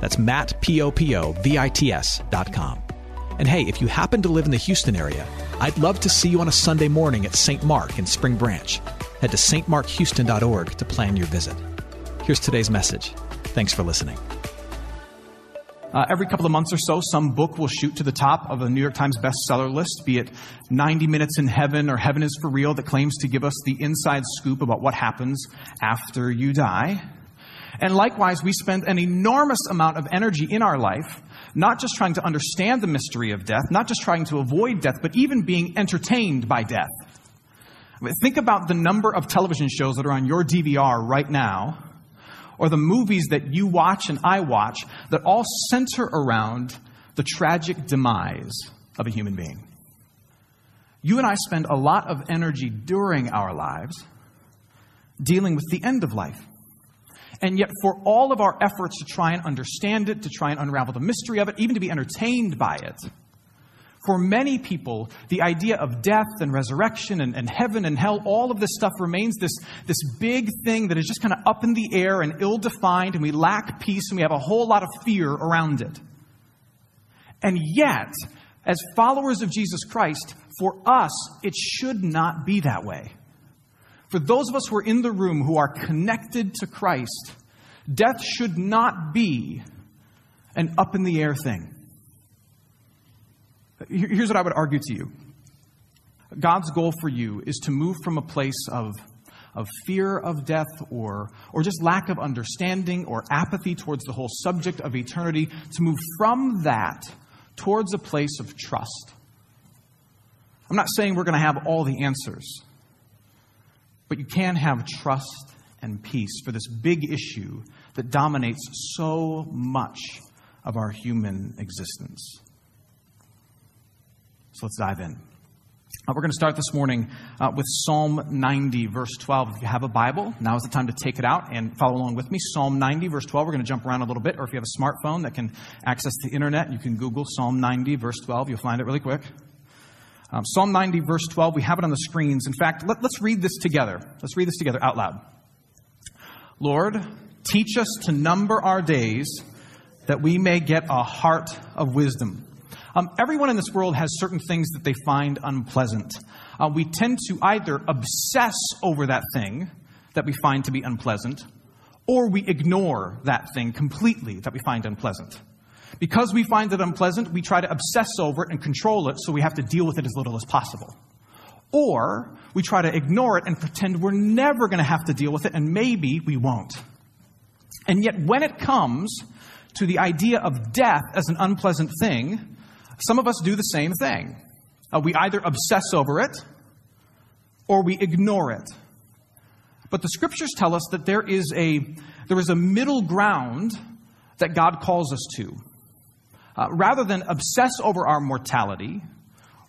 That's Matt, P-O-P-O-V-I-T-S dot com. And hey, if you happen to live in the Houston area, I'd love to see you on a Sunday morning at St. Mark in Spring Branch. Head to stmarkhouston.org to plan your visit. Here's today's message. Thanks for listening. Uh, every couple of months or so, some book will shoot to the top of a New York Times bestseller list, be it 90 Minutes in Heaven or Heaven is for Real, that claims to give us the inside scoop about what happens after you die. And likewise, we spend an enormous amount of energy in our life, not just trying to understand the mystery of death, not just trying to avoid death, but even being entertained by death. Think about the number of television shows that are on your DVR right now, or the movies that you watch and I watch, that all center around the tragic demise of a human being. You and I spend a lot of energy during our lives dealing with the end of life. And yet, for all of our efforts to try and understand it, to try and unravel the mystery of it, even to be entertained by it, for many people, the idea of death and resurrection and, and heaven and hell, all of this stuff remains this, this big thing that is just kind of up in the air and ill defined, and we lack peace and we have a whole lot of fear around it. And yet, as followers of Jesus Christ, for us, it should not be that way. For those of us who are in the room who are connected to Christ, death should not be an up in the air thing. Here's what I would argue to you God's goal for you is to move from a place of, of fear of death or, or just lack of understanding or apathy towards the whole subject of eternity, to move from that towards a place of trust. I'm not saying we're going to have all the answers. But you can have trust and peace for this big issue that dominates so much of our human existence. So let's dive in. Uh, we're going to start this morning uh, with Psalm 90, verse 12. If you have a Bible, now is the time to take it out and follow along with me. Psalm 90, verse 12. We're going to jump around a little bit, or if you have a smartphone that can access the internet, you can Google Psalm 90, verse 12. You'll find it really quick. Um, Psalm 90, verse 12, we have it on the screens. In fact, let, let's read this together. Let's read this together out loud. Lord, teach us to number our days that we may get a heart of wisdom. Um, everyone in this world has certain things that they find unpleasant. Uh, we tend to either obsess over that thing that we find to be unpleasant, or we ignore that thing completely that we find unpleasant. Because we find it unpleasant, we try to obsess over it and control it so we have to deal with it as little as possible. Or we try to ignore it and pretend we're never going to have to deal with it, and maybe we won't. And yet, when it comes to the idea of death as an unpleasant thing, some of us do the same thing. Uh, we either obsess over it or we ignore it. But the scriptures tell us that there is a, there is a middle ground that God calls us to. Uh, rather than obsess over our mortality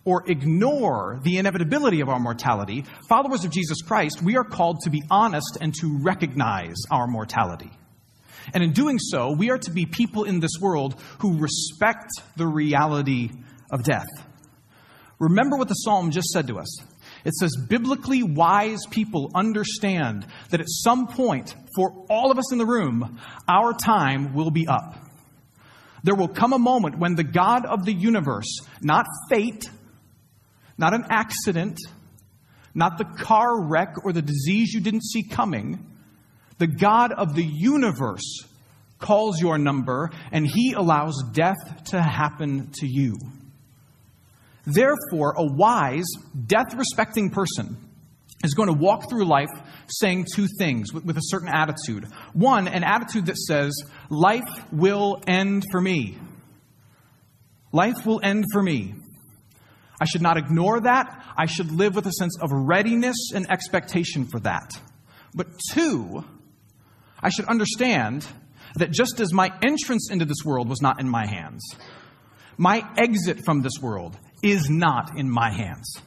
or ignore the inevitability of our mortality, followers of Jesus Christ, we are called to be honest and to recognize our mortality. And in doing so, we are to be people in this world who respect the reality of death. Remember what the psalm just said to us. It says, biblically wise people understand that at some point, for all of us in the room, our time will be up. There will come a moment when the God of the universe, not fate, not an accident, not the car wreck or the disease you didn't see coming, the God of the universe calls your number and he allows death to happen to you. Therefore, a wise, death respecting person is going to walk through life saying two things with, with, a certain attitude. One, an attitude that says, Life will end for me. Life will end for me. I should not ignore that. I should live with a sense of readiness and expectation for that. But two, I should understand that just as my entrance into this world was not in my hands, my exit from this world is not in my hands.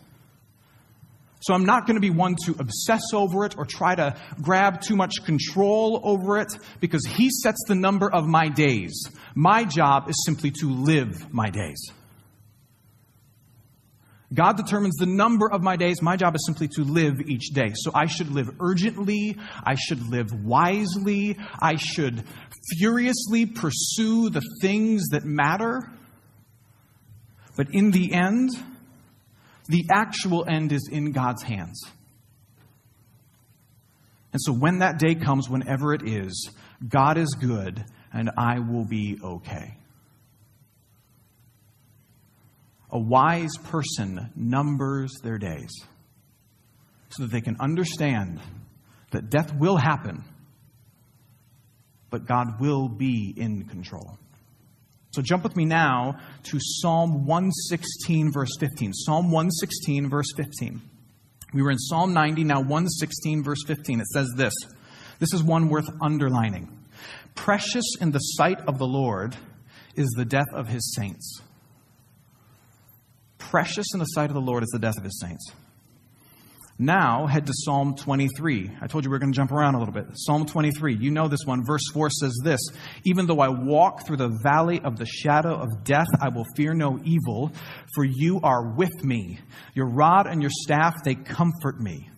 So I'm not going to be one to obsess over it or try to grab too much control over it because He sets the number of my days. My job is simply to live my days. God determines the number of my days. My job is simply to live each day. So I should live urgently. I should live wisely. I should furiously pursue the things that matter. But in the end, the actual end is in God's hands. And so when that day comes, whenever it is, God is good and I will be okay. A wise person numbers their days so that they can understand that death will happen, but God will be in control. So jump with me now to Psalm 116, verse 15. Psalm 116, verse 15. We were in Psalm 90, now 116, verse 15. It says this. This is one worth underlining. Precious in the sight of the Lord is the death of his saints. Precious in the sight of the Lord is the death of his saints. Now, head to Psalm 23. I told you we are going to jump around a little bit. Psalm 23. You know this one. Verse 4 says this Even though I walk through the valley of the shadow of death, I will fear no evil, for you are with me. Your rod and your staff, they comfort me.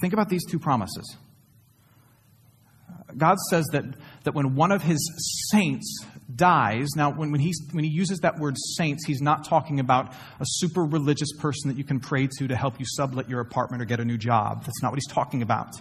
Think about these two promises. God says that, that when one of his saints dies, now when, when, he, when he uses that word saints, he's not talking about a super religious person that you can pray to to help you sublet your apartment or get a new job. That's not what he's talking about.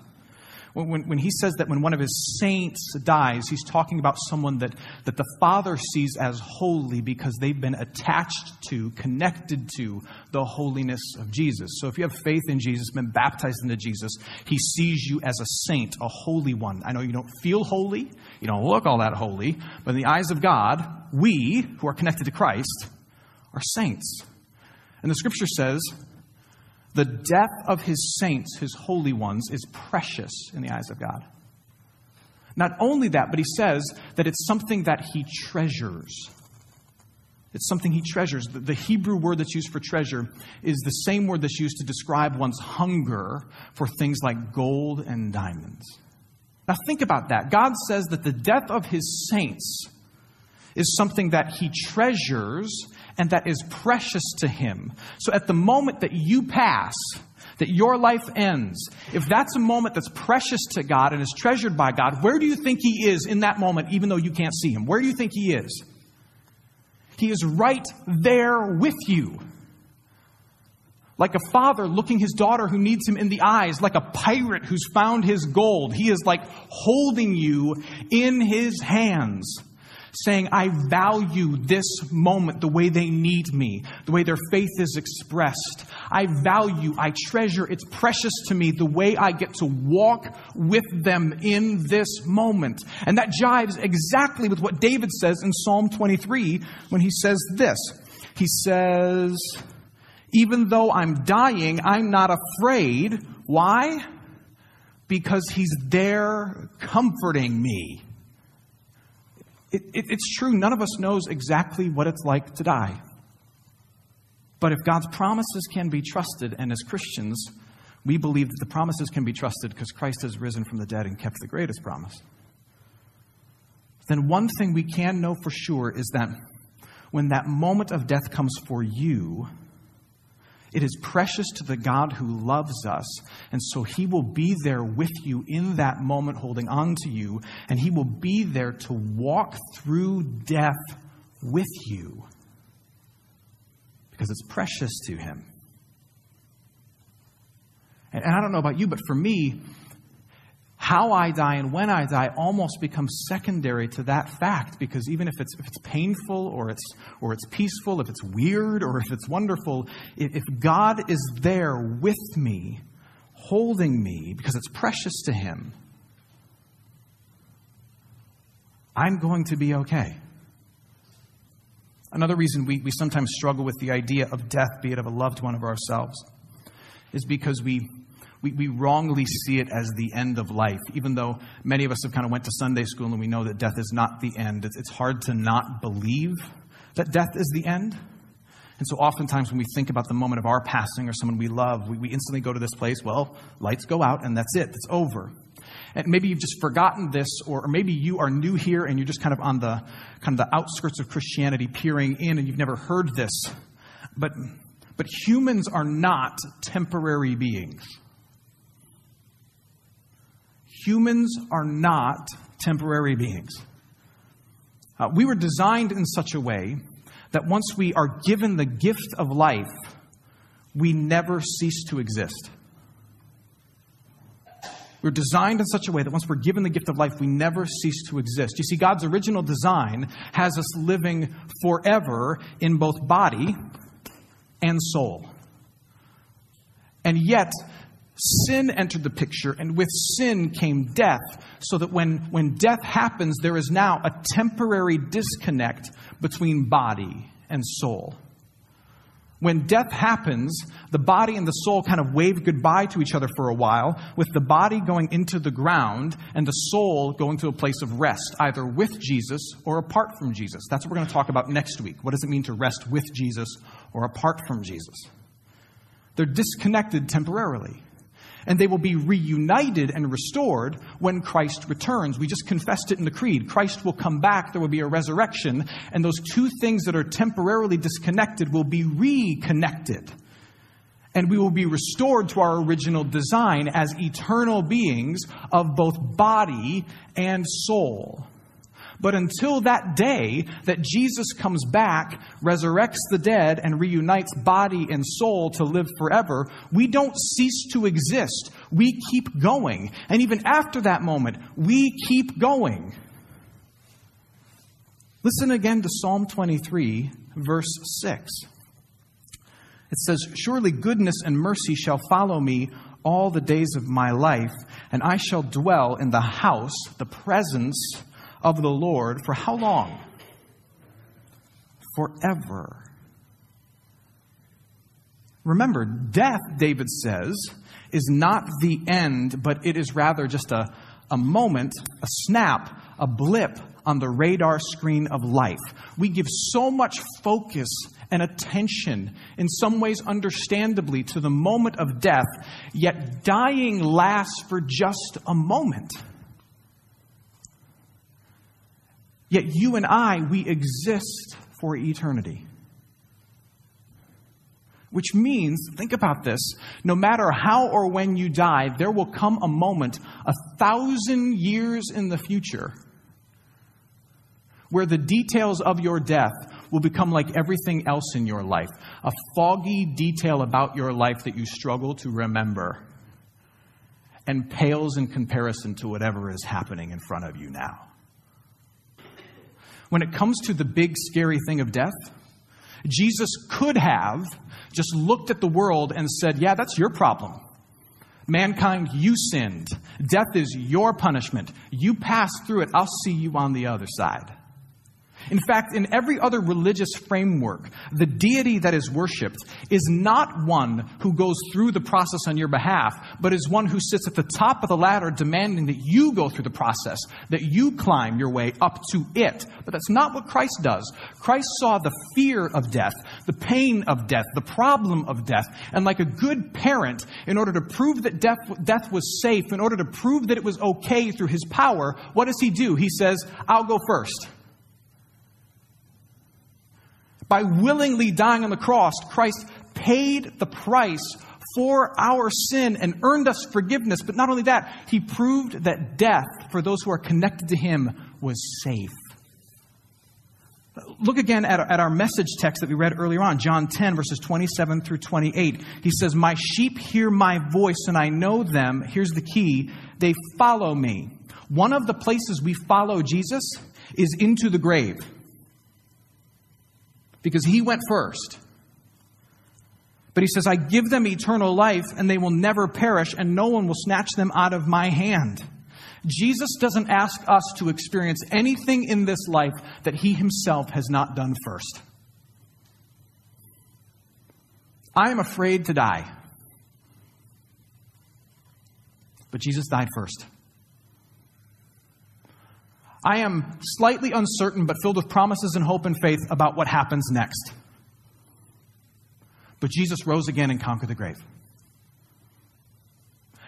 When, when he says that when one of his saints dies, he's talking about someone that, that the Father sees as holy because they've been attached to, connected to the holiness of Jesus. So if you have faith in Jesus, been baptized into Jesus, he sees you as a saint, a holy one. I know you don't feel holy, you don't look all that holy, but in the eyes of God, we who are connected to Christ are saints. And the scripture says the death of his saints, his holy ones, is precious in the eyes of God. Not only that, but he says that it's something that he treasures. It's something he treasures. The, Hebrew word that's used for treasure is the same word that's used to describe one's hunger for things like gold and diamonds. Now, think about that. God says that the death of his saints is something that he treasures and that is precious to Him. So at the moment that you pass, that your life ends, if that's a moment that's precious to God and is treasured by God, where do you think He is in that moment, even though you can't see Him? Where do you think He is? He is right there with you. Like a father looking his daughter who needs him in the eyes, like a pirate who's found his gold. He is like holding you in his hands saying, I value this moment the way they need me, the way their faith is expressed. I value, I treasure, it's precious to me the way I get to walk with them in this moment. And that jives exactly with what David says in Psalm 23 when he says this. He says, Even though I'm dying, I'm not afraid. Why? Because he's there comforting me. It, it, it's true, none of us knows exactly what it's like to die. But if God's promises can be trusted, and as Christians, we believe that the promises can be trusted because Christ has risen from the dead and kept the greatest promise, then one thing we can know for sure is that when that moment of death comes for you, it is precious to the God who loves us. And so he will be there with you in that moment, holding on to you. And he will be there to walk through death with you because it's precious to him. And, I don't know about you, but for me, how I die and when I die almost becomes secondary to that fact because even if it's, if it's painful or it's, or it's peaceful, if it's weird or if it's wonderful, if, if God is there with me, holding me because it's precious to Him, I'm going to be okay. Another reason we, we sometimes struggle with the idea of death, be it of a loved one of ourselves, is because we we, we wrongly see it as the end of life, even though many of us have kind of went to Sunday school and we know that death is not the end. It's, it's hard to not believe that death is the end. And so oftentimes when we think about the moment of our passing or someone we love, we, we instantly go to this place, well, lights go out and that's it, it's over. And maybe you've just forgotten this, or, or maybe you are new here and you're just kind of on the kind of the outskirts of Christianity peering in and you've never heard this. But but humans are not temporary beings. Humans are not temporary beings. Uh, we were designed in such a way that once we are given the gift of life, we never cease to exist. We're designed in such a way that once we're given the gift of life, we never cease to exist. You see, God's original design has us living forever in both body and soul. And yet, sin entered the picture, and with sin came death, so that when, when death happens, there is now a temporary disconnect between body and soul. When death happens, the body and the soul kind of wave goodbye to each other for a while, with the body going into the ground and the soul going to a place of rest, either with Jesus or apart from Jesus. That's what we're going to talk about next week. What does it mean to rest with Jesus or apart from Jesus? They're disconnected temporarily and they will be reunited and restored when Christ returns. We just confessed it in the Creed. Christ will come back, there will be a resurrection, and those two things that are temporarily disconnected will be reconnected. And we will be restored to our original design as eternal beings of both body and soul. But until that day that Jesus comes back, resurrects the dead, and reunites body and soul to live forever, we don't cease to exist. We keep going. And even after that moment, we keep going. Listen again to Psalm 23, verse 6. It says, Surely goodness and mercy shall follow me all the days of my life, and I shall dwell in the house, the presence of the Lord for how long? Forever. Remember, death, David says, is not the end, but it is rather just a, a moment, a snap, a blip on the radar screen of life. We give so much focus and attention, in some ways understandably, to the moment of death, yet dying lasts for just a moment. Yet you and I, we exist for eternity. Which means, think about this, no matter how or when you die, there will come a moment, a thousand years in the future, where the details of your death will become like everything else in your life a foggy detail about your life that you struggle to remember and pales in comparison to whatever is happening in front of you now when it comes to the big, scary thing of death, Jesus could have just looked at the world and said, Yeah, that's your problem. Mankind, you sinned. Death is your punishment. You pass through it. I'll see you on the other side. In fact, in every other religious framework, the deity that is worshiped is not one who goes through the process on your behalf, but is one who sits at the top of the ladder demanding that you go through the process, that you climb your way up to it. But that's not what Christ does. Christ saw the fear of death, the pain of death, the problem of death, and like a good parent, in order to prove that death, death was safe, in order to prove that it was okay through his power, what does he do? He says, I'll go first. By willingly dying on the cross, Christ paid the price for our sin and earned us forgiveness. But not only that, he proved that death for those who are connected to him was safe. Look again at, at our message text that we read earlier on, John 10, verses 27 through 28. He says, My sheep hear my voice, and I know them. Here's the key they follow me. One of the places we follow Jesus is into the grave because he went first. But he says, I give them eternal life, and they will never perish, and no one will snatch them out of my hand. Jesus doesn't ask us to experience anything in this life that he himself has not done first. I am afraid to die. But Jesus died first. I am slightly uncertain, but filled with promises and hope and faith about what happens next. But Jesus rose again and conquered the grave.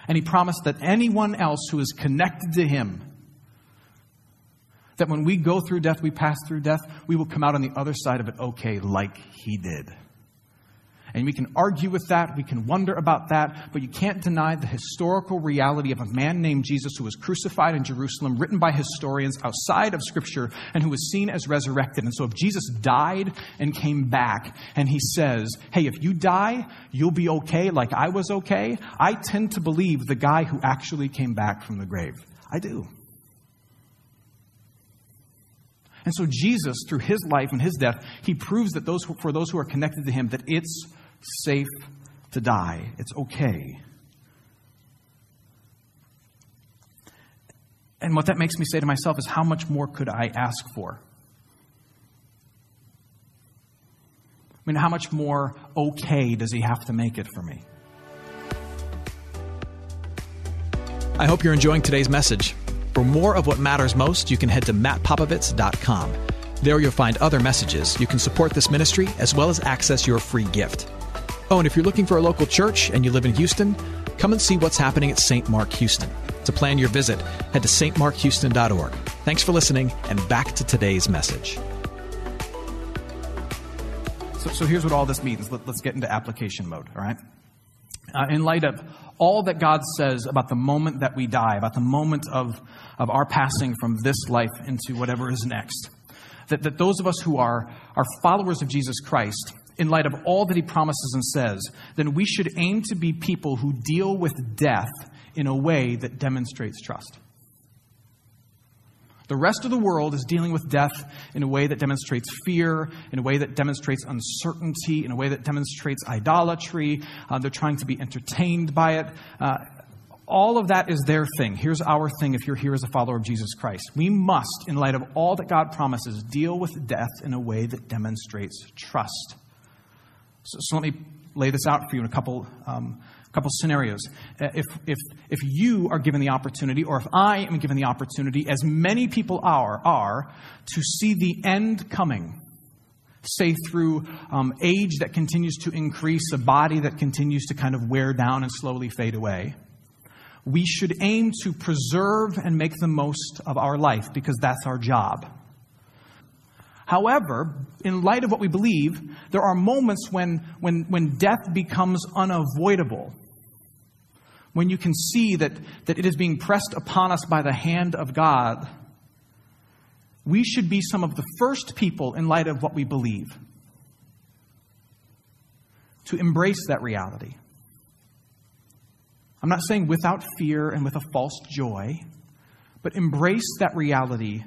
And he promised that anyone else who is connected to him, that when we go through death, we pass through death, we will come out on the other side of it okay, like he did. And we can argue with that, we can wonder about that, but you can't deny the historical reality of a man named Jesus who was crucified in Jerusalem, written by historians outside of Scripture, and who was seen as resurrected. And so if Jesus died and came back, and he says, Hey, if you die, you'll be okay like I was okay, I tend to believe the guy who actually came back from the grave. I do. And so Jesus, through his life and his death, he proves that those for those who are connected to him that it's safe to die. It's okay. And what that makes me say to myself is, how much more could I ask for? I mean, how much more okay does he have to make it for me? I hope you're enjoying today's message. For more of what matters most, you can head to mattpopovits.com. There you'll find other messages. You can support this ministry as well as access your free gift. Oh, and if you're looking for a local church and you live in Houston, come and see what's happening at St. Mark Houston. To plan your visit, head to stmarkhouston.org. Thanks for listening, and back to today's message. So, so here's what all this means. Let, us get into application mode, all right? Uh, in light of all that God says about the moment that we die, about the moment of, of our passing from this life into whatever is next, that, that those of us who are, are followers of Jesus Christ in light of all that he promises and says, then we should aim to be people who deal with death in a way that demonstrates trust. The rest of the world is dealing with death in a way that demonstrates fear, in a way that demonstrates uncertainty, in a way that demonstrates idolatry. Uh, they're trying to be entertained by it. Uh, all of that is their thing. Here's our thing if you're here as a follower of Jesus Christ. We must, in light of all that God promises, deal with death in a way that demonstrates trust. So, so let me lay this out for you in a couple, um, couple scenarios. Uh, if, if, if you are given the opportunity, or if I am given the opportunity, as many people are, are to see the end coming, say through um, age that continues to increase, a body that continues to kind of wear down and slowly fade away, we should aim to preserve and make the most of our life because that's our job. However, in light of what we believe, there are moments when, when, when death becomes unavoidable. When you can see that, that it is being pressed upon us by the hand of God. We should be some of the first people, in light of what we believe, to embrace that reality. I'm not saying without fear and with a false joy, but embrace that reality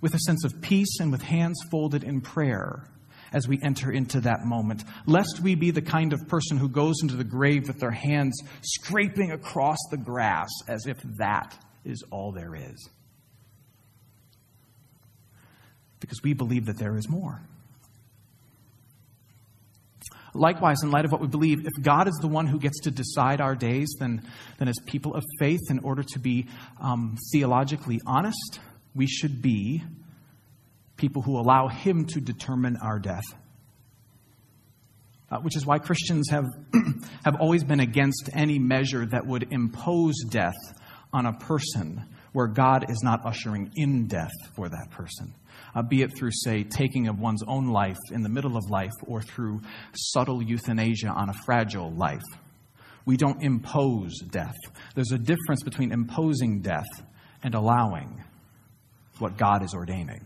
with a sense of peace and with hands folded in prayer as we enter into that moment, lest we be the kind of person who goes into the grave with their hands scraping across the grass as if that is all there is. Because we believe that there is more. Likewise, in light of what we believe, if God is the one who gets to decide our days, then, then as people of faith, in order to be um, theologically honest, we should be people who allow Him to determine our death. Uh, which is why Christians have, have always been against any measure that would impose death on a person where God is not ushering in death for that person. Uh, be it through, say, taking of one's own life in the middle of life or through subtle euthanasia on a fragile life. We don't impose death. There's a difference between imposing death and allowing what God is ordaining.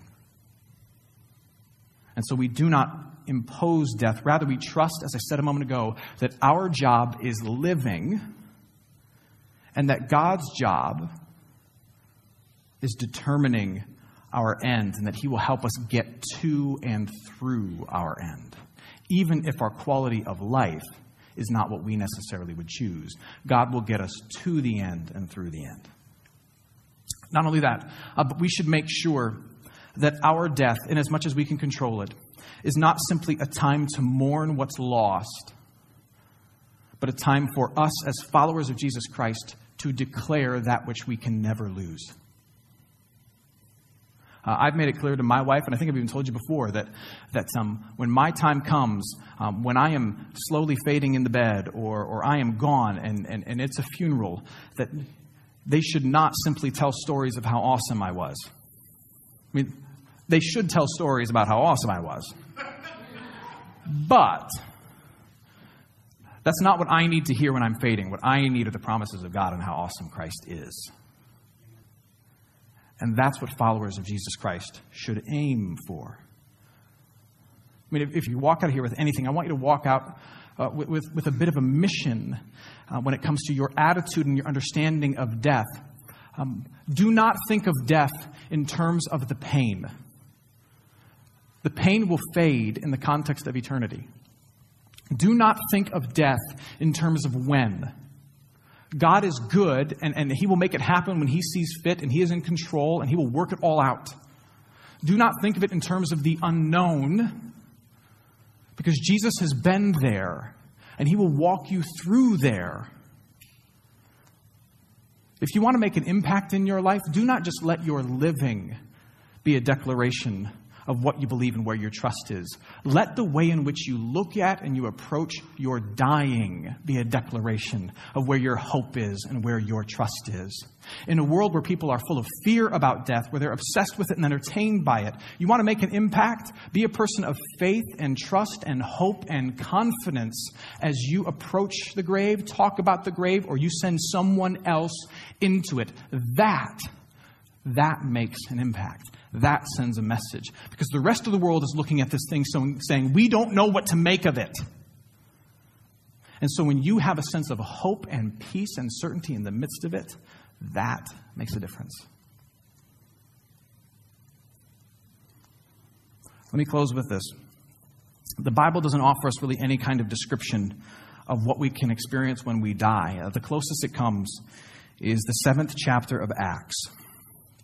And so we do not impose death. Rather, we trust, as I said a moment ago, that our job is living and that God's job is determining our end and that He will help us get to and through our end. Even if our quality of life is not what we necessarily would choose, God will get us to the end and through the end. Not only that, uh, but we should make sure that our death, in as much as we can control it, is not simply a time to mourn what's lost, but a time for us as followers of Jesus Christ to declare that which we can never lose. Uh, I've made it clear to my wife, and I think I've even told you before, that, that um, when my time comes, um, when I am slowly fading in the bed or, or I am gone and, and, and it's a funeral, that they should not simply tell stories of how awesome I was. I mean, they should tell stories about how awesome I was. But that's not what I need to hear when I'm fading. What I need are the promises of God and how awesome Christ is. And that's what followers of Jesus Christ should aim for. I mean, if, if you walk out of here with anything, I want you to walk out uh, with, with, with, a bit of a mission uh, when it comes to your attitude and your understanding of death. Um, do not think of death in terms of the pain. The pain will fade in the context of eternity. Do not think of death in terms of when. God is good, and, and He will make it happen when He sees fit, and He is in control, and He will work it all out. Do not think of it in terms of the unknown, because Jesus has been there, and He will walk you through there. If you want to make an impact in your life, do not just let your living be a declaration of what you believe and where your trust is. Let the way in which you look at and you approach your dying be a declaration of where your hope is and where your trust is. In a world where people are full of fear about death, where they're obsessed with it and entertained by it, you want to make an impact? Be a person of faith and trust and hope and confidence as you approach the grave, talk about the grave, or you send someone else into it. That, that makes an impact that sends a message. Because the rest of the world is looking at this thing saying, we don't know what to make of it. And so when you have a sense of hope and peace and certainty in the midst of it, that makes a difference. Let me close with this. The Bible doesn't offer us really any kind of description of what we can experience when we die. Uh, the closest it comes is the seventh chapter of Acts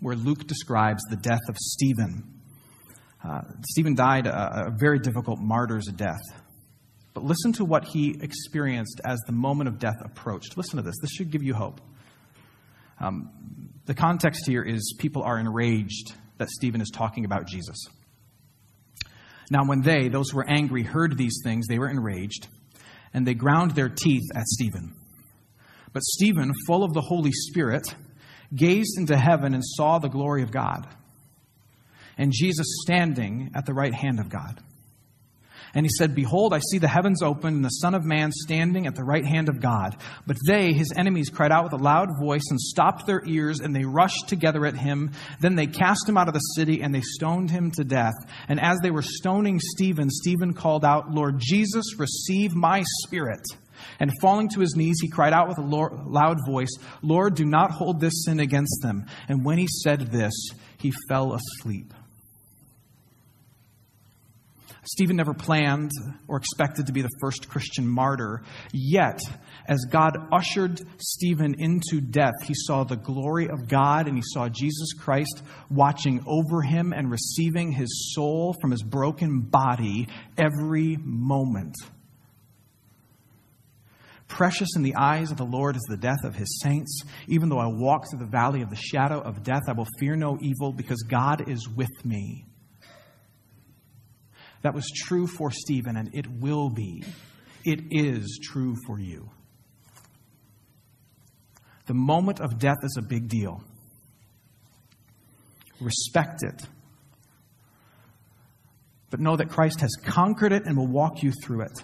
where Luke describes the death of Stephen. Uh, Stephen died a, a very difficult martyr's death. But listen to what he experienced as the moment of death approached. Listen to this. This should give you hope. Um, the context here is people are enraged that Stephen is talking about Jesus. Now, when they, those who were angry, heard these things, they were enraged, and they ground their teeth at Stephen. But Stephen, full of the Holy Spirit, gazed into heaven and saw the glory of God, and Jesus standing at the right hand of God. And he said, Behold, I see the heavens open and the Son of Man standing at the right hand of God. But they, his enemies, cried out with a loud voice and stopped their ears, and they rushed together at him. Then they cast him out of the city, and they stoned him to death. And as they were stoning Stephen, Stephen called out, Lord Jesus, receive my spirit. And falling to his knees, he cried out with a loud voice, Lord, do not hold this sin against them. And when he said this, he fell asleep. Stephen never planned or expected to be the first Christian martyr. Yet, as God ushered Stephen into death, he saw the glory of God and he saw Jesus Christ watching over him and receiving his soul from his broken body every moment. Precious in the eyes of the Lord is the death of his saints. Even though I walk through the valley of the shadow of death, I will fear no evil because God is with me. That was true for Stephen, and it will be. It is true for you. The moment of death is a big deal. Respect it. But know that Christ has conquered it and will walk you through it.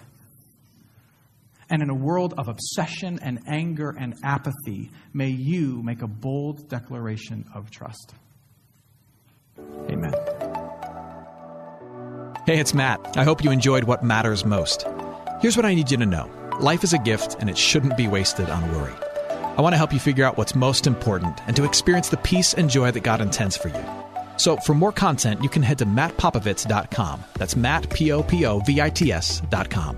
And in a world of obsession and anger and apathy, may you make a bold declaration of trust. Amen. Hey, it's Matt. I hope you enjoyed what matters most. Here's what I need you to know life is a gift, and it shouldn't be wasted on worry. I want to help you figure out what's most important and to experience the peace and joy that God intends for you. So, for more content, you can head to mattpopovits.com. That's Matt, P O P O V I T S.com.